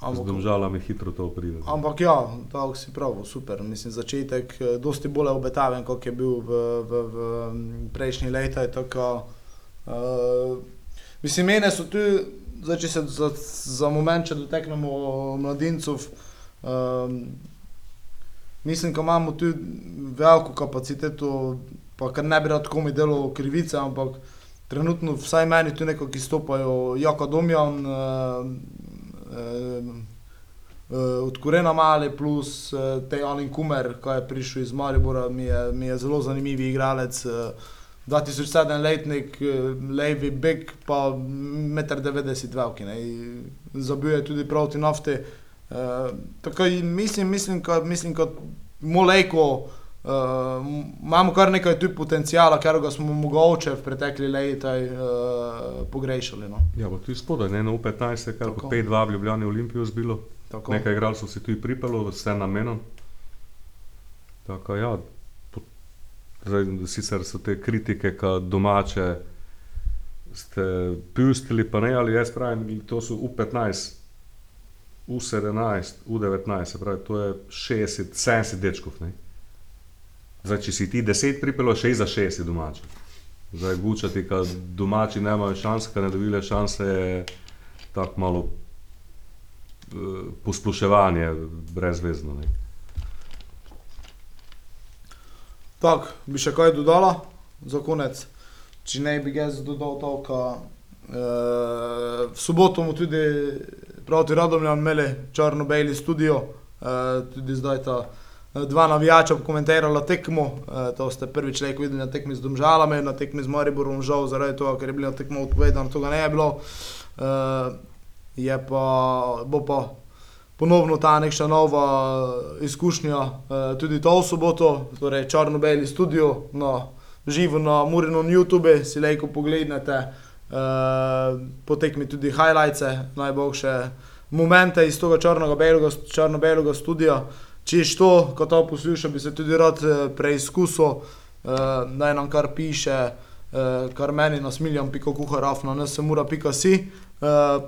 z domžalami hitro to pride. ampak ja, tako si prav, super. Mislim, začetek eh, dosti bolj obetaven, kot je bil v, v, v prejšnji leta. Tako, uh, mislim, mene so tu, zdaj, če se za, za moment, če doteknemo mladincov, um, mislim, da imamo tu veliko kapaciteto, pa kar ne bi rad komi delal krivice, ampak trenutno vsaj meni tu nekako izstopajo Jaka Domjan, uh, uh, uh, od Kurena Male plus uh, Tejalin Kumer, ki je prišel iz Maribora, mi je, mi je zelo zanimiv igralec. Uh, 2007 letnik, eh, levi bek, pa 1,90 m veliki, ne, in zabije tudi proti nafti. Uh, tako mislim, mislim, ka, mislim, kot moleko, uh, imamo kar nekaj tu potencijala, ga smo mogoče v pretekli leti uh, pogrešali. No. Ja, pa tudi spodaj, ne, na U15 je kar po Tako. 5-2 v Ljubljani Olimpijo zbilo. Tako. Nekaj igralcev si tudi pripelo, vse namenom. Tako ja, zdaj, sicer so te kritike, ki domače ste pustili, pa ne, ali jaz pravim, to so U15, U17, U19, se pravi, to je 60, 70 dečkov. Zdaj, če si ti 10 pripelo, 6 za 6 je domače. Zdaj, gučati, kad domači nemajo šanse, kad ne dobile šanse, je tako malo eh, posploševanje brezvezno. Ne. Tako, bi še kaj dodala za konec? Če ne bi jaz dodal to, da uh, v soboto bomo tudi proti Radomljam imeli črno-beli studio, uh, tudi zdaj ta eh, dva navijača komentirala tekmo. Uh, to ste prvič lahko videli na tekmi z Domžalami, na tekmi z Mariborom, žal zaradi tega, ker je bilo tekmo odpovedano, tega ne je bilo. Uh, je pa, bo pa ponovno ta neka nova izkušnja, eh, tudi to v soboto, torej črno-beli studio, no, živo na Murinu na YouTube, si lahko pogledate, eh, potekmi tudi highlights, najboljše momente iz tega črno-belega črno studia. Če je to, ko to posluša, bi se tudi rad eh, preizkusil, eh, naj nam kar piše, eh, kar meni na smiljam, piko kuharaf na nsmura.si, eh,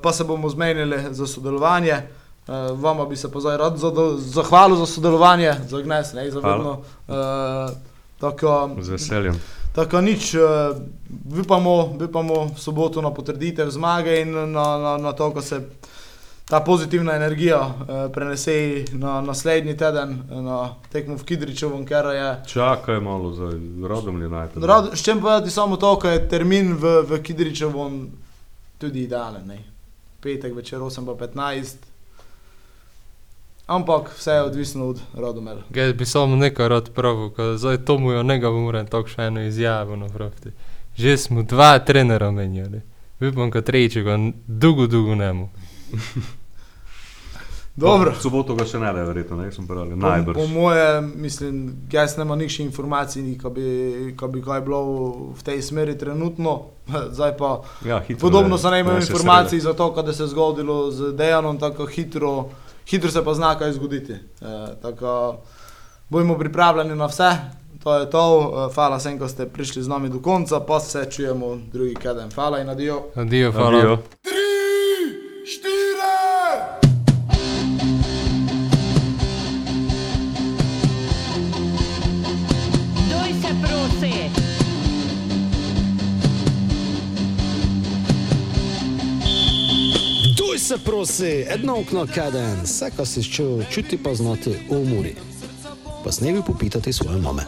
pa se bomo zmenili za sodelovanje. Uh, vama bi se pa zdaj rad zahvalil za sodelovanje, za gnes, ne za vedno. Uh, tako, Z veseljem. tako nič, uh, upamo, upamo v soboto na potrditev zmage in na, na, na to, ko se ta pozitivna energija uh, prenese na naslednji teden na tekmo v Kidričevem, ker je. Čakaj malo za rodom United. Rad, s čem povedati samo to, ker je termin v, v Kidričevem tudi idealen. Ne? Petek večer 8 pa 15. Ampak vse je odvisno od Radomela. Jaz bi samo nekaj rad pravil, ker zdaj tomu jo ne ga moram tako še eno izjavo napraviti. Že smo dva trenera menjali. Upam, da tretjega dolgo, dolgo ne mu. Dobro. V soboto ga še ne da, verjetno, ne, sem pravi, Po, najbrž. po moje, mislim, jaz nema nikši informacij, ki bi, ka bi kaj bilo v tej smeri trenutno. Zdaj pa Ja, hitro, podobno da- so najmanj da se informacij za to, kaj se je zgodilo z Dejanom, tako hitro, hitro se pa zna kaj zgoditi. E, tako bojimo pripravljeni na vse. To je to, E, hvala vsem, ko ste prišli z nami do konca, pa se čujemo drugi keden. Hvala in adijo. Adijo, hvala. Adijo. Štiri! Buj se prosi, jedno okno kaden, vse, kar si čutil, čuti pa znati umori. Pa s nebi popitati svoje mame.